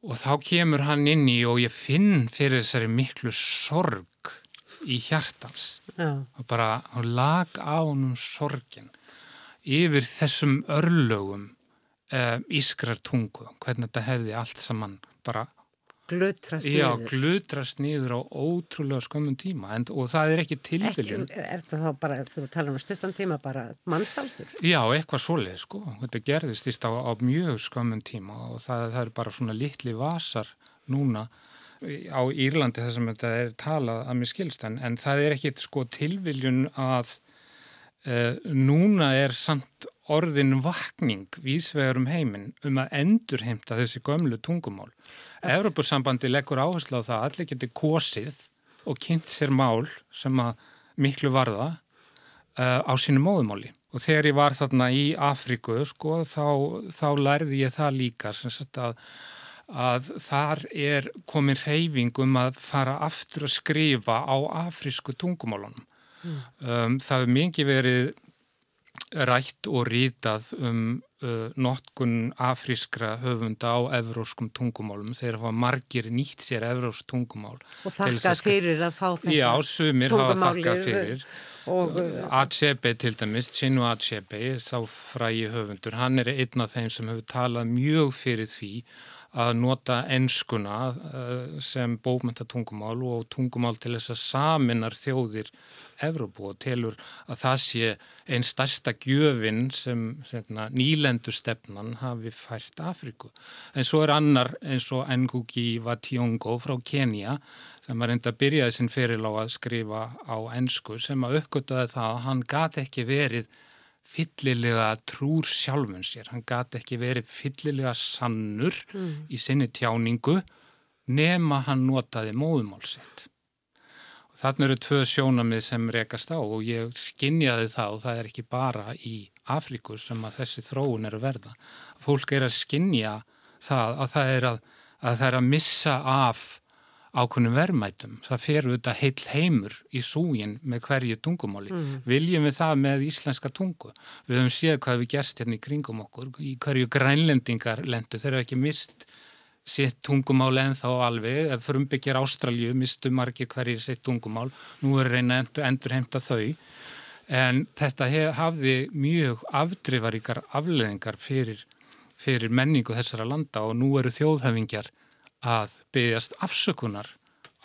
Og þá kemur hann inn í og ég finn fyrir þessari miklu sorg í hjartans Já. og bara lag á honum sorgin yfir þessum örlögum uh, ískrar tungu, hvernig þetta hefði allt saman bara Glutrast Já, niður. glutrast niður á ótrúlega skömmun tíma en, og það er ekki Ekki, tilviljun. er það þá bara, við tala um stuttan tíma, bara mannsaldur? Já, eitthvað svoleið sko. Þetta gerðist íst á, á mjög skömmun tíma og það, það er bara svona litli vasar núna á Írlandi þar sem þetta er talað að mér skilst en, en það er ekkit sko tilviljun að núna er samt orðin vakning vísvegar um heiminn um að endurheimta þessi gömlu tungumál. Evropasambandi leggur áherslu á það að allir geti kosið og kynnt sér mál sem að miklu varða uh, á sínu móðumáli. Og þegar ég var þarna í Afríku, sko, þá, þá lærði ég það líka, að, að þar er komin reyfing um að fara aftur að skrifa á afrísku tungumálunum. Um, það hefur mikið verið rætt og rítað um uh, notkun afrískra höfunda á evróskum tungumálum. Þeir hafa margir nýtt sér evrósk tungumál. Og þakka að fyrir að fá þetta. Já, sumir hafa tungumálið þakkað fyrir. Og, uh, Achebe til dæmis, Chinu Achebe, þá frægi höfundur, hann er einn af þeim sem hefur talað mjög fyrir því að nota enskuna uh, sem bókmynda tungumál og tungumál til þess að saminar þjóðir Evrópu og telur að það sé einn stærsta gjöfin sem, sem nýlendur stefnan hafi fært Afríku. En svo er annar eins og Ngugi wa Thiong'o frá Kenya sem var enda að byrjaði sinn fyrir á að skrifa á ensku sem að uppgötaði það að hann gati ekki verið fyllilega trúr sjálfun sér. Hann gati ekki verið fyllilega sannur í sinni tjáningu nema hann notaði móðumál sitt. Og þarna eru tvö sjónamið sem rekast á og ég skinjaði það og það er ekki bara í Afríku sem að þessi þróun er að verða. Fólk er að skinja það að það er að, að, það er að missa af ákveðnum verðmætum. Það fer auðvitað heill heimur í súgin með hverju tungumáli. Viljum við það með íslenska tungu? Við höfum séð hvað við gerst hérna í kringum okkur, í hverju grænlendingar lendu. Þeir eru ekki mist sitt tungumál en þá alveg. Ef frumbyggjar Ástralju mistu margir hverju sitt tungumál. Nú er reyna endur heimta þau. En þetta hef, hafði mjög afdrifaríkar afleðingar fyrir, fyrir menningu þessara landa og nú eru þjóðhefingjar að byggjast afsökunar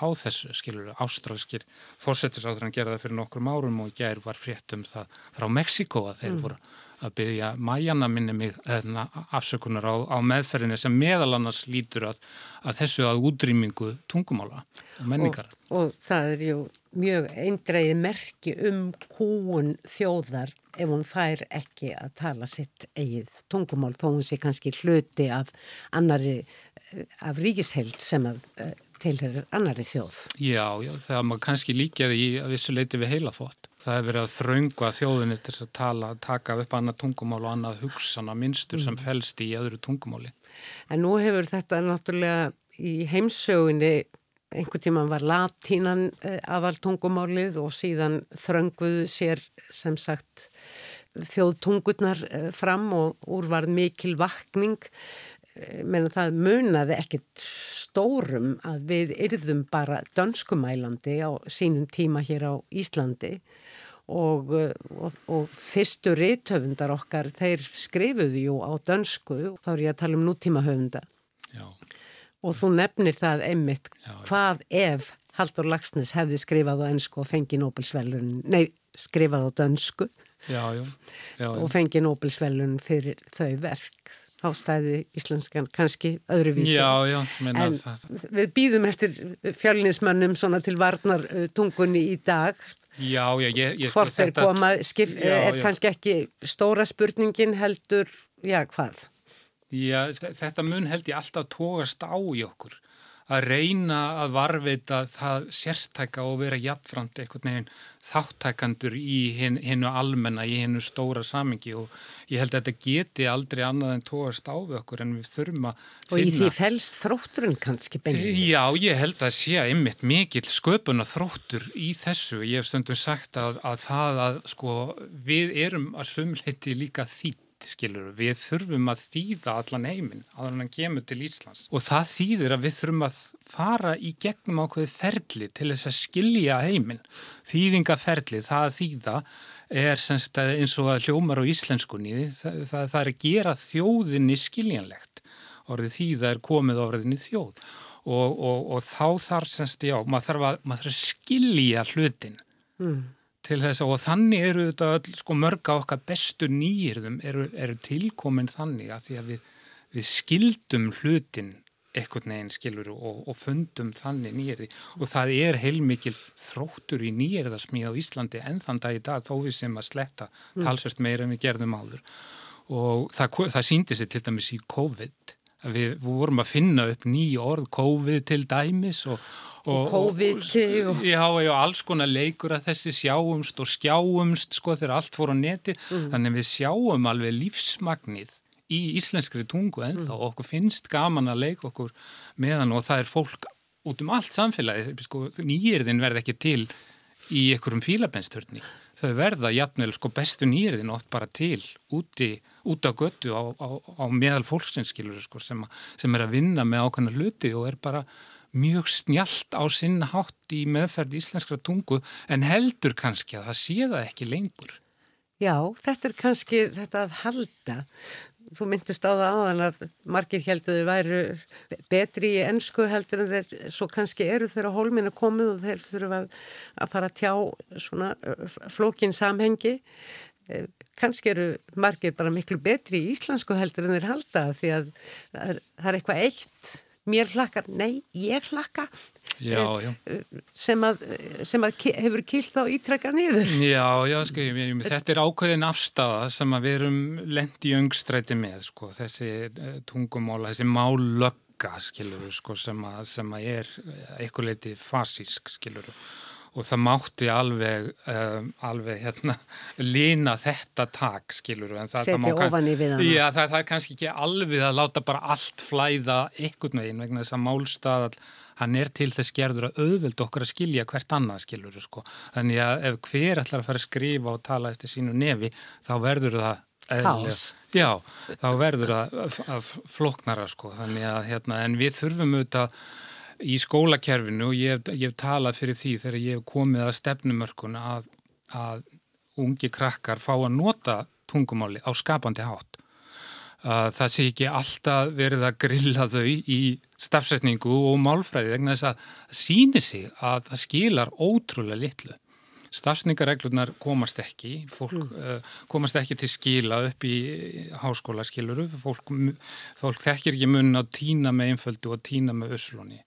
á þessu, skilur við, ástralskir fórsetisáttur hann gerði það fyrir nokkrum árum og gær var frétt um það frá Mexiko að þeir voru að byggja mæjana minni mig eðna, afsökunar á, á meðferðinni sem meðal annars lítur að, að þessu að útrýmingu tungumála og menningar. og, og það er ju mjög eindreiði merki um kúun þjóðar ef hún fær ekki að tala sitt eigið tungumál þó hún sé kannski hluti af annari af ríkisheld sem að uh, tilherir annari þjóð. Já, já, þegar maður kannski líkjaði í að vissu leiti við heila þótt. Það hefur verið að þröngu að þjóðinni til að tala, taka upp annað tungumál og annað hugsana minnstur sem fælst í öðru tungumáli. En nú hefur þetta náttúrulega í heimsögunni einhvern tíman var latínan uh, aðal tungumálið og síðan þrönguðu sér sem sagt þjóðtungurnar uh, fram og úr var mikil vakning menn það munaði ekkit stórum að við yrðum bara dönskumælandi á sínum tíma hér á Íslandi. Og, og, og fyrstu rithöfundar okkar þeir skrifuðu jú á dönsku. Þá er ég að tala um nútíma höfunda Já, og þú nefnir það einmitt Já, já. hvað ef Haldur Lagsnes hefði skrifað á ennsku og fengi Nobelsvelun nei, skrifað á dönsku já, já, já, og fengi Nobelsvelun fyrir þau verk þá stæði íslenskan kannski öðruvísi. já, já, menna En það, við býðum eftir fjölninsmönnum svona til varnar uh, í dag. já, já, ég, ég Hvort þeir þetta- koma, skip, Já, er já. kannski ekki stóra spurningin heldur, já hvað? Já, þetta mun held ég alltaf tógast á í okkur að reyna að varveita það sértæka og vera jafnframt einhvern veginn þáttækandur í hin, hinnu almenna, í hinnu stóra samingi og ég held að þetta geti aldrei annað en tógast á við okkur en við þurfum að Og í því felst þrótturinn kannski beinlega. Já, ég held að sé einmitt mikill sköpuna þróttur í þessu. Ég hef stundum sagt að, að það að sko við erum að sumleiti líka þýtt skilur við þurfum að þýða allan heiminn að hann kemur til Íslands. Og það þýðir að við þurfum að fara í gegnum ákveði ferli til þess að skilja heiminn. Þýðingaferli, það að þýða er semst eins og að hljómar á íslenskunni, það, það, það er að gera þjóðinni skiljanlegt. Orðið þýða er komið orðinni þjóð. Og, og, og þá þarf semst, já, maður þarf að, maður þarf að skilja hlutin. Mm til þess að og þannig eru þetta öll sko mörga okkar bestu nýjirðum eru, eru tilkomin þannig að því að við, við skildum hlutin ekkert neginn skilur og, og fundum þannig nýjirði og það er heilmikil þróttur í nýjirðasmíð á Íslandi en þann dag í dag þó við sem að sletta mm. talsvert meira en við gerðum áður. Og það, það síndi sér til dæmis í COVID við, við vorum að finna upp nýja orð COVID til dæmis og og COVID og... Já, já, alls konar leikur að þessi sjáumst og skjáumst sko þegar allt fór á neti mm. þannig við sjáum alveg lífsmagnið í íslenskri tungu en þá mm. okkur finnst gaman að leika okkur meðan og það er fólk út um allt samfélagi sko, nýjirðin verð ekki til í einhverjum fílabennstörni þau verða jafnvel sko bestu nýjirðin oft bara til úti, út á götu á, á, á meðal fólksinskilur sko, sem, sem er að vinna með ákvæmna hluti og er bara mjög snjált á sinna hátt í meðferð íslenskra tungu en heldur kannski að það sé það ekki lengur. Já, þetta er kannski þetta að halda. Þú myndist á það áðan að margir heldur þau væru betri í ennsku heldur en þeir svo kannski eru þeirra hólmina komið og þeir þurfa að fara að tjá svona flókin samhengi. Kannski eru margir bara miklu betri í íslensku heldur en þeir halda því að það er, það er eitthvað eitt mér hlakkar, nei, ég hlakka já, já. sem að, sem að hefur kilt á ítrekka niður. Já, já, sko, ég, ég, þetta er ákveðin afstafa sem að við erum lendi öngstræti með, sko, þessi uh, tungumóla, þessi mállögga, skilur, sko, sem að, sem að er eitthvað leiti fasísk, skilur, og það mátti alveg, um, alveg hérna, lína þetta tak, skilur. Setja ofan í við hana. Já, það, það er kannski ekki alveg að láta bara allt flæða einhvern veginn vegna þess að málstað, hann er til þess gerður að auðveld okkur að skilja hvert annað, skilur, sko. Þannig að ef hver ætlar að fara að skrifa og tala eftir sínu nefi, þá verður það Kás. Já, þá verður það að floknara, sko. Þannig að, hérna, en við þurfum auðvitað í skólakerfinu og ég, ég hef talað fyrir því þegar ég hef komið að stefnumörkun að, að ungi krakkar fá að nota tungumáli á skapandi hátt. Það sé ekki alltaf verið að grilla þau í stafsætningu og málfræði vegna þess að síni sig að það skilar ótrúlega litlu. Stafsningareglunar komast ekki, fólk mm. uh, komast ekki til skila upp í háskóla skiluru, fólk, fólk þekkir ekki mun að týna með einföldu og týna með öslunni.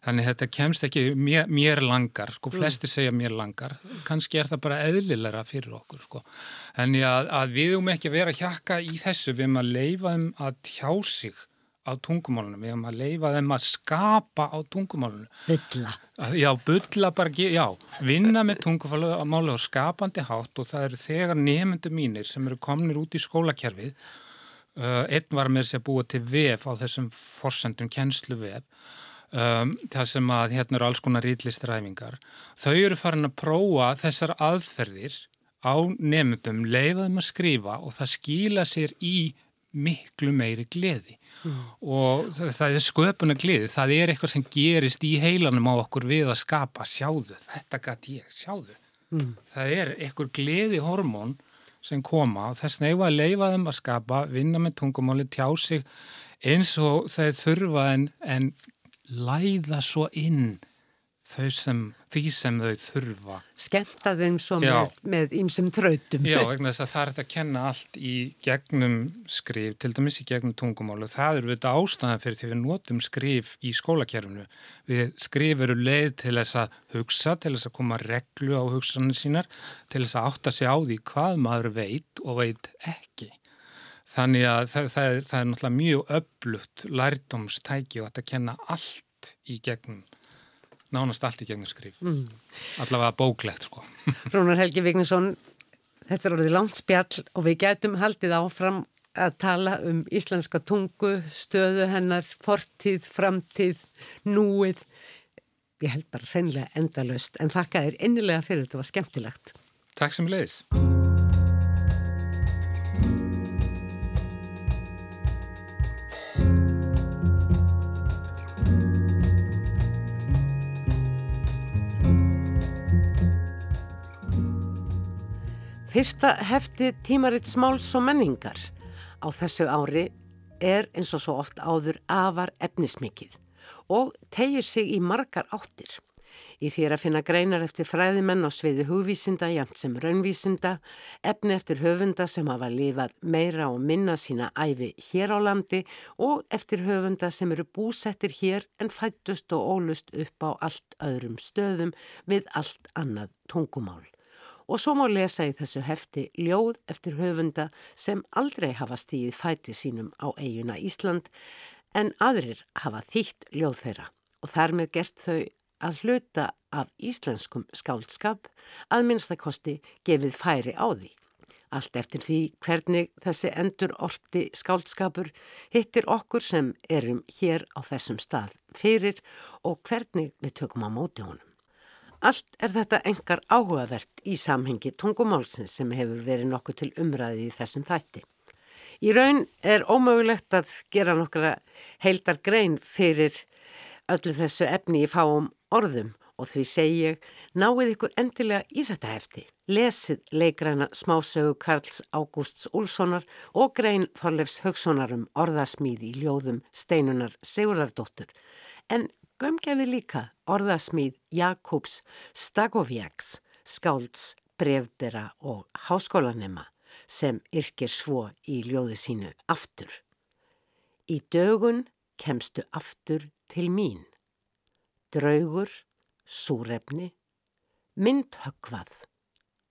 Þannig þetta kemst ekki mér, mér langar, sko, mm. flesti segja mér langar, kannski er það bara eðlilega fyrir okkur, sko. Þannig að, að við um ekki að vera hjakka í þessu, við erum að leifa um að tjá sig á tungumálunum, við erum að leifa þeim að skapa á tungumálunum. Bulla. Já, bulla bara, já, vinna með tungumálu á skapandi hátt og það eru þegar nefndu mínir sem eru komnir út í skólakerfið, uh, einn var með að búa til vef á þessum forsendum kennslu vef, um, það sem að hérna eru alls konar rýtlistræfingar. Þau eru farin að prófa þessar aðferðir á nefndum, þeim að skrifa og það skýla sér í miklu meiri gleði mm. og það, það er sköpuna gleði, það er eitthvað sem gerist í heilanum á okkur við að skapa sjáðu, þetta gæti ég, sjáðu mm. það er eitthvað gleði hormón sem koma og þess neyfa að leifa þeim að skapa, vinna með tungumáli tjá sig eins og þau þurfa en, en læða svo inn þau sem, því sem þau þurfa. Skemta þeim svo með ýmsum þrautum. Já, vegna þess að það er að kenna allt í gegnum skrif, til dæmis í gegnum tungumálu. Það eru þetta ástæðan fyrir því við notum skrif í skólakerfinu. Við skrif eru leið til þess að hugsa, til þess að koma reglu á hugsanir sínar, til þess að átta sig á því hvað maður veit og veit ekki. Þannig að það, það, er, það er náttúrulega mjög öflutt lærdomstæki og að kenna allt í gegnum nánast allt í gegnum skrif. Mm. allavega bóklegt sko. Rúnar Helgi Vignesson þetta er orðið langt spjall og við getum haldið áfram að tala um íslenska tungu stöðu hennar, fortíð framtíð, núið. Ég held bara hreinlega endalöst en þakka þér innilega fyrir þetta var skemmtilegt. Takk sem leiðis Fyrsta hefti tímaritt smáls og menningar á þessu ári er eins og svo oft áður afar efnismikið og tegir sig í margar áttir. Í því er að finna greinar eftir fræðimenn á sviði hugvísinda, jæmt sem raunvísinda, efni eftir höfunda sem hafa lifað meira og minna sína æfi hér á landi og eftir höfunda sem eru búsettir hér en fættust og ólust upp á allt öðrum stöðum við allt annað tungumál. Og svo má lesa í þessu hefti ljóð eftir höfunda sem aldrei hafa stíðið fæti sínum á eiguna Ísland en aðrir hafa þýtt ljóð þeirra og þar með gert þau að hluta af íslenskum skáldskap að minnstakosti gefið færi á því. Allt eftir því hvernig þessi endur orti skáldskapur hittir okkur sem erum hér á þessum stað fyrir og hvernig við tökum á móti honum. Allt er þetta engar áhugavert í samhengi tungumálsins sem hefur verið nokkuð til umræði í þessum þætti. Í raun er ómögulegt að gera nokkra heildar grein fyrir öllu þessu efni í fáum orðum og því segi ég náið ykkur endilega í þetta hefti. Lesið leikræna smásögu Karls Ágústs Úlssonar og grein Þorlefs Högsonar um orðasmíð í ljóðum Steinunar Sigurðardóttur en gömgefi líka orðasmíð Jakobs Stagovjaks, skálds, brevbera og háskólanema sem yrkir svo í ljóði sínu aftur. Í dögun kemstu aftur til mín draugur, súrefni, myndhöggvað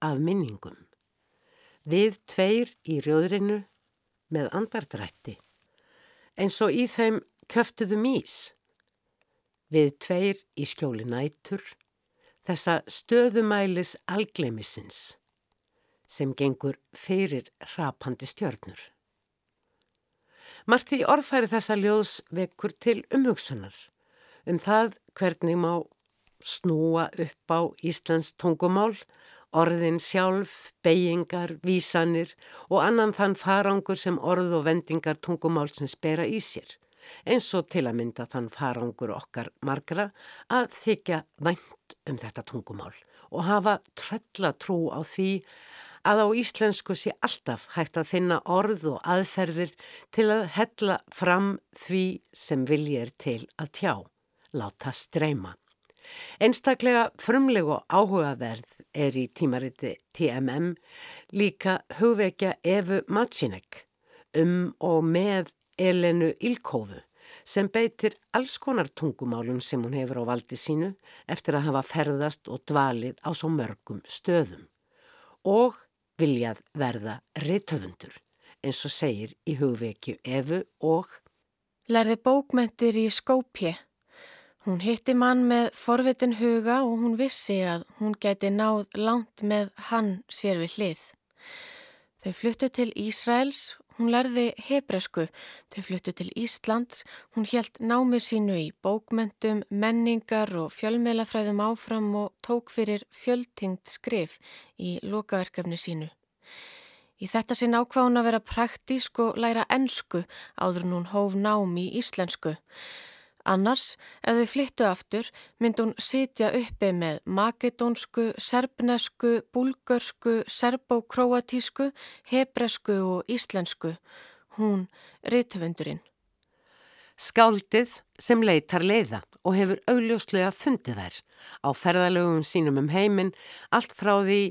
af minningum. Við tveir í rjóðrinu með andardrætti, eins og í þeim köftuðum ís. Við tveir í skjóli nætur, þessa stöðumælis algleimisins sem gengur fyrir rapandi stjörnur. Marti orðfæri þessa ljóðs vekkur til umhugsunar um það hvernig má snúa upp á Íslands tungumál, orðin sjálf, beigingar, vísanir og annan þann farangur sem orð og vendingar tungumálsins bera í sér. Eins og til að mynda þann farangur okkar margra að þykja vænt um þetta tungumál og hafa trölla trú á því að á íslensku sé alltaf hægt að finna orð og aðferðir til að hella fram því sem vilji er til að tjá láta streyma. Einstaklega frumleg og áhugaverð er í tímariti TMM líka hugvekja Efu Macinek um og með Elenu Ilkófu sem beitir alls konar tungumálum sem hún hefur á valdi sínu eftir að hafa ferðast og dvalið á svo mörgum stöðum og viljað verða reytöfundur eins og segir í hugvekju Efu og Lærði bókmentir í Skópje Hún hitti mann með forvitin huga og hún vissi að hún gæti náð langt með hann sér við hlið. Þau fluttu til Ísraels, hún lærði hebresku, þau fluttu til Íslands, hún helt námi sínu í bókmentum, menningar og fjölmeilafræðum áfram og tók fyrir fjöldtingt skrif í lokaverkefni sínu. Í þetta sinn ákváðun að vera praktísk og læra ennsku áður en hún hóf námi í íslensku. Annars, ef þau flyttu aftur, myndi hún sitja uppi með makedónsku, serbnesku, búlgörsku, serbókróatísku, hebresku og íslensku. Hún rítvöndurinn. Skáldið sem leitar leiða og hefur augljóslega fundið þær á ferðalögum sínum um heiminn allt frá því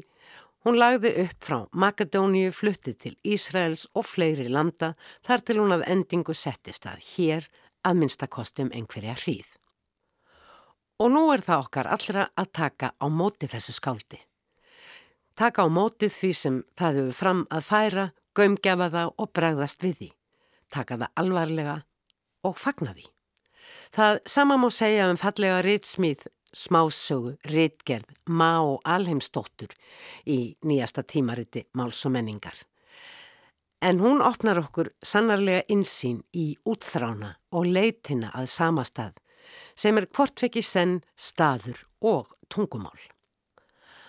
hún lagði upp frá Makedóníu fluttið til Ísraels og fleiri landa þar til hún að endingu settist að hér að minnstakostum einhverja hríð. Og nú er það okkar allra að taka á móti þessu skáldi. Taka á móti því sem það hefur fram að færa, gömgefa það og bregðast við því. Taka það alvarlega og fagna því. Það sama má segja um fallega ritsmíð, smásögu, ritgerð, má og alheimstóttur í nýjasta tímariti Máls og menningar. En hún opnar okkur sannarlega insýn í útþrána og leitina að sama stað sem er hvortvekki senn staður og tungumál.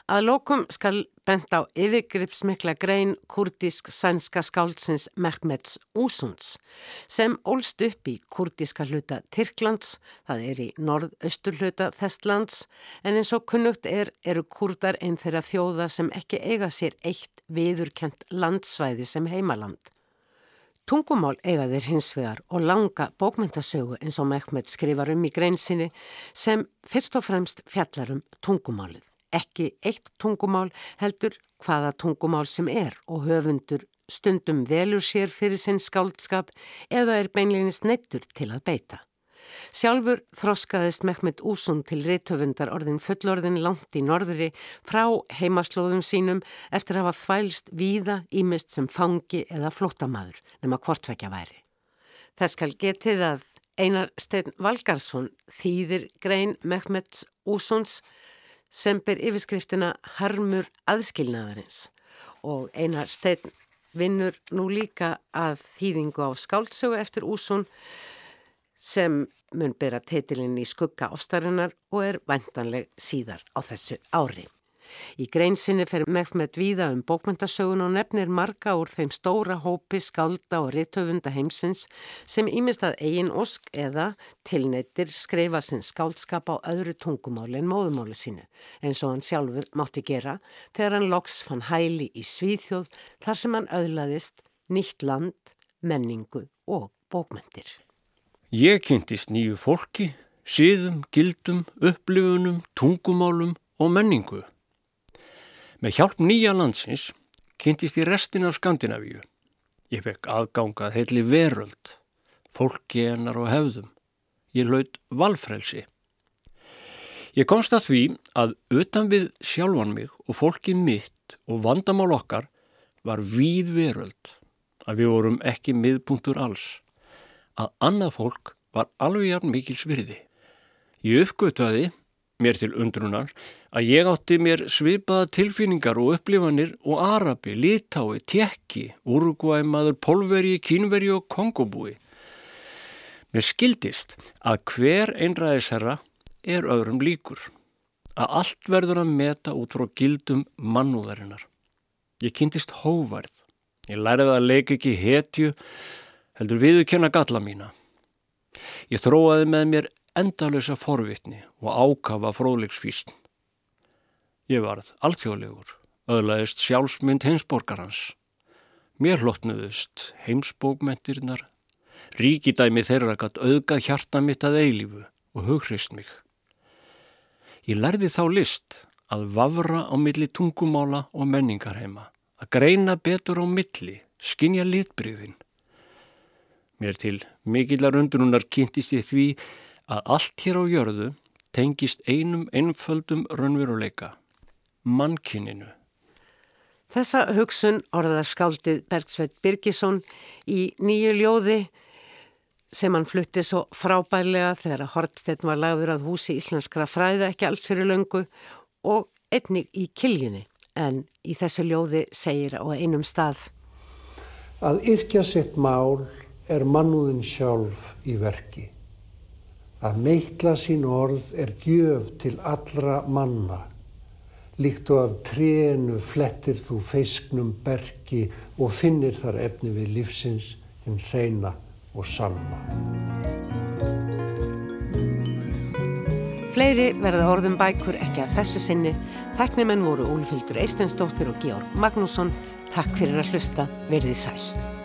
Að lokum skal bent á yfirgripsmikla grein kurdísk sænska skáldsins Mehmets Úsunds sem ólst upp í kurdíska hluta Tyrklands, það er í norð-östur hluta Þestlands, en eins og kunnugt er, eru kurdar einn þeirra þjóða sem ekki eiga sér eitt viðurkent landsvæði sem heimaland. Tungumál eiga þeir hins vegar og langa bókmyndasögu eins og Mehmet skrifar um í greinsinni sem fyrst og fremst fjallar um tungumálið ekki eitt tungumál heldur hvaða tungumál sem er og höfundur stundum velur sér fyrir sinn skáldskap eða er beinleginist neittur til að beita. Sjálfur þroskaðist Mehmet Úsund til reythöfundar orðin fullorðin langt í norðri frá heimaslóðum sínum eftir að hafa þvælst víða ímist sem fangi eða flótamaður nema hvortvekja væri. Þess skal getið að Einar Steinn Valgarsson þýðir grein Mehmet Úsunds sem ber yfirskriftina Harmur aðskilnaðarins og Einar Steinn vinnur nú líka að þýðingu á skáldsögu eftir úsun sem mun bera teitilinn í skugga ástarinnar og er vantanleg síðar á þessu ári. Í greinsinni fer Mehmet Víða um bókmyndasögun og nefnir marga úr þeim stóra hópi skálda og rittöfunda heimsins sem ímist að eigin osk eða tilneitir skreifa sinn skáldskap á öðru tungumáli en móðumáli sínu eins og hann sjálfur mátti gera þegar hann loks fann hæli í Svíþjóð þar sem hann öðlaðist nýtt land, menningu og bókmyndir. Ég kynntist nýju fólki, síðum, gildum, upplifunum, tungumálum og menningu. Með hjálp nýja landsins kynntist ég restin af Skandinavíu. Ég fekk aðgangað heitli veröld, fólki hennar og hefðum. Ég laud valfrelsi. Ég komst að því að utan við sjálfan mig og fólki mitt og vandamál okkar var víð veröld. Að við vorum ekki miðpunktur alls. Að annað fólk var alveg jafn mikil svirði. Ég uppgötvaði mér til undrunar að ég átti mér svipaða tilfinningar og upplifanir og Arabi, Litái, Tjekki, Uruguaymaður, Polveri, Kínveri og Kongobúi. Mér skildist að hver einræðisherra er öðrum líkur, að allt verður að meta út frá gildum mannúðarinnar. Ég kynntist hóvarð, ég læriði að leika ekki hetju, heldur viðurkenna galla mína. Ég þróaði með mér endalösa forvitni og ákafa fróðlegsfísn. Ég varð alþjóðlegur, öðlaðist sjálfsmynd heimsborgarans. Mér hlotnuðust heimsbókmentirnar, ríkidæmi þeirra gatt auðgað hjarta mitt að eilífu og hughrist mig. Ég lærði þá list að vafra á milli tungumála og menningarheima, að greina betur á milli, skinja litbriðin. Mér til mikillar undrunar kynntist ég því að allt hér á jörðu tengist einum einföldum raunveruleika, mannkininu. Þessa hugsun orðar skáldið Bergsveit Birgisson í nýju ljóði sem hann flutti svo frábærlega þegar að Hortstedt var lagður að húsi íslenskra fræða ekki alls fyrir löngu og einnig í kiljunni en í þessu ljóði segir á einum stað Að yrkja sitt mál er mannúðin sjálf í verki. Að meitla sín orð er gjöf til allra manna. Líkt og af trénu flettir þú feisknum bergi og finnir þar efni við lífsins hinn hreina og sanna. Fleiri verða orðum bækur ekki að þessu sinni. Tæknimenn voru Úlfildur Eistensdóttir og Georg Magnússon. Takk fyrir að hlusta. Verði sæl.